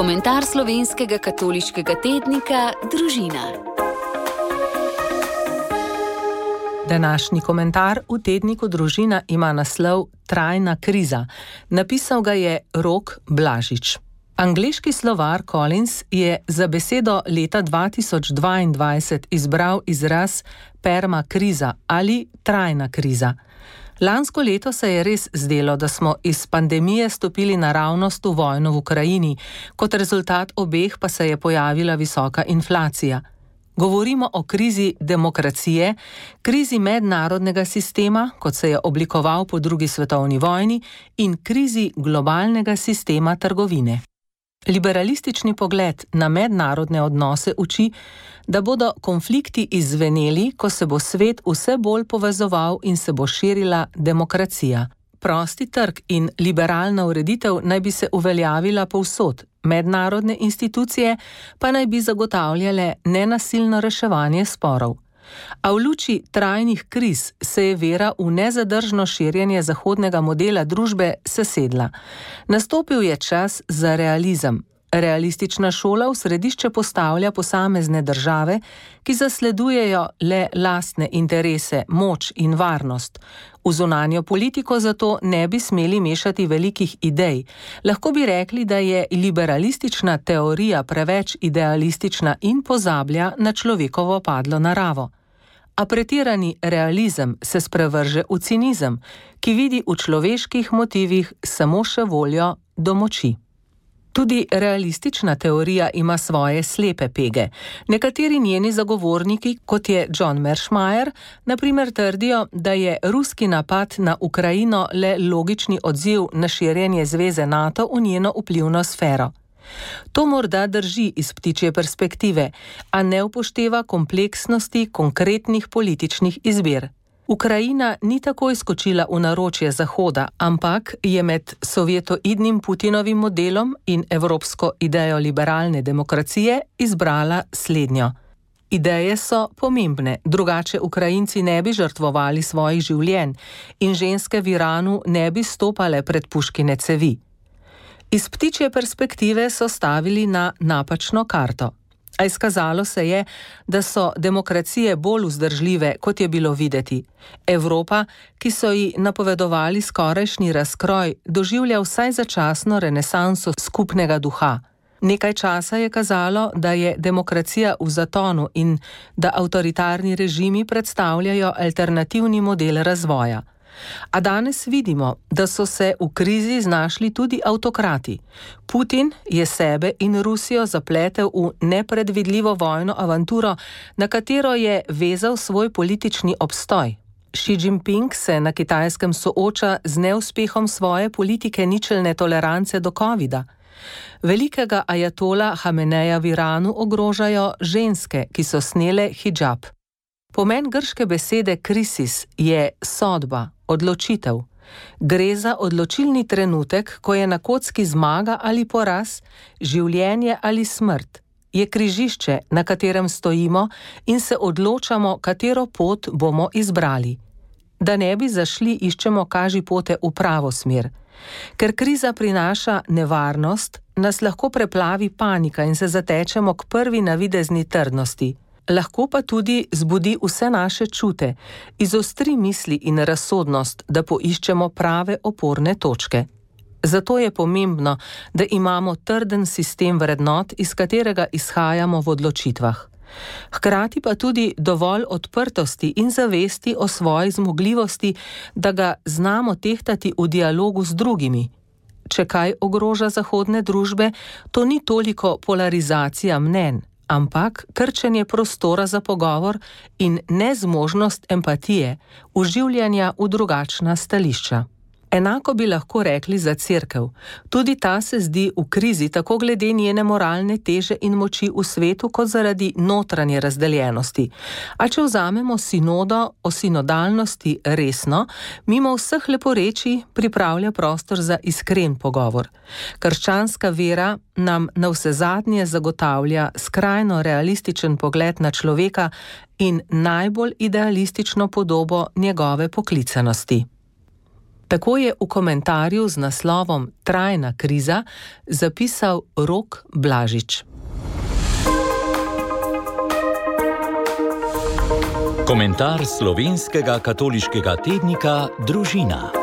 Komentar slovenskega katoliškega tednika Družina. Današnji komentar v tedniku Družina ima naslov Trajna kriza. Napisal ga je Rok Blažič. Angliški slovar Collins je za besedo leta 2022 izbral izraz permakriza ali trajna kriza. Lansko leto se je res zdelo, da smo iz pandemije stopili naravnost v vojno v Ukrajini, kot rezultat obeh pa se je pojavila visoka inflacija. Govorimo o krizi demokracije, krizi mednarodnega sistema, kot se je oblikoval po drugi svetovni vojni, in krizi globalnega sistema trgovine. Liberalistični pogled na mednarodne odnose uči, da bodo konflikti izveneli, ko se bo svet vse bolj povezoval in se bo širila demokracija. Prosti trg in liberalna ureditev naj bi se uveljavila povsod, mednarodne institucije pa naj bi zagotavljale nenasilno reševanje sporov. A v luči trajnih kriz se je vera v nezadržno širjenje zahodnega modela družbe sesedla. Nastopil je čas za realizem. Realistična šola v središče postavlja posamezne države, ki zasledujejo le lastne interese, moč in varnost. V zunanjo politiko zato ne bi smeli mešati velikih idej. Lahko bi rekli, da je liberalistična teorija preveč idealistična in pozablja na človekovo padlo naravo a pretirani realizem se sprevrže v cinizem, ki vidi v človeških motivih samo še voljo do moči. Tudi realistična teorija ima svoje slepe pege. Nekateri njeni zagovorniki, kot je John Merschmeyer, naprimer trdijo, da je ruski napad na Ukrajino le logični odziv na širjenje zveze NATO v njeno vplivno sfero. To morda drži iz ptičje perspektive, a ne upošteva kompleksnosti konkretnih političnih izbir. Ukrajina ni tako izkočila v naročje Zahoda, ampak je med sovjetoidnim Putinovim modelom in evropsko idejo liberalne demokracije izbrala slednjo. Ideje so pomembne, drugače Ukrajinci ne bi žrtvovali svojih življenj in ženske v Iranu ne bi stopale pred puškine cevi. Iz ptičje perspektive so stavili na napačno karto. A izkazalo se je, da so demokracije bolj vzdržljive, kot je bilo videti. Evropa, ki so ji napovedovali skorajšnji razkroj, doživlja vsaj začasno renesanso skupnega duha. Nekaj časa je kazalo, da je demokracija v zatonu in da avtoritarni režimi predstavljajo alternativni model razvoja. A danes vidimo, da so se v krizi znašli tudi avtokrati. Putin je sebe in Rusijo zapletel v nepredvidljivo vojno avanturo, na katero je vezal svoj politični obstoj. Xi Jinping se na kitajskem sooča z neuspehom svoje politike ničelne tolerance do COVID-a. Velikega ajatola Hameneja v Iranu ogrožajo ženske, ki so snele hijab. Pomen grške besede krisis je sodba, odločitev. Gre za odločilni trenutek, ko je na kocki zmaga ali poraz, življenje ali smrt. Je križišče, na katerem stojimo in se odločamo, katero pot bomo izbrali. Da ne bi zašli, iščemo kaži pote v pravo smer. Ker kriza prinaša nevarnost, nas lahko preplavi panika in se zatečemo k prvi navidezni trdnosti lahko pa tudi zbudi vse naše čute, izostri misli in razsodnost, da poiščemo prave oporne točke. Zato je pomembno, da imamo trden sistem vrednot, iz katerega izhajamo v odločitvah. Hkrati pa tudi dovolj odprtosti in zavesti o svoji zmogljivosti, da ga znamo tehtati v dialogu z drugimi. Če kaj ogroža zahodne družbe, to ni toliko polarizacija mnen, ampak krčenje prostora za pogovor in nezmožnost empatije, uživljanja v drugačna stališča. Enako bi lahko rekli za crkv. Tudi ta se zdi v krizi, tako glede njene moralne teže in moči v svetu, kot zaradi notranje razdeljenosti. A če vzamemo sinodo o sinodalnosti resno, mimo vseh leporeči pripravlja prostor za iskren pogovor. Krščanska vera nam na vse zadnje zagotavlja skrajno realističen pogled na človeka in najbolj idealistično podobo njegove poklicanosti. Tako je v komentarju z naslovom Trajna kriza zapisal Rok Blažič. Komentar slovenskega katoliškega tednika Družina.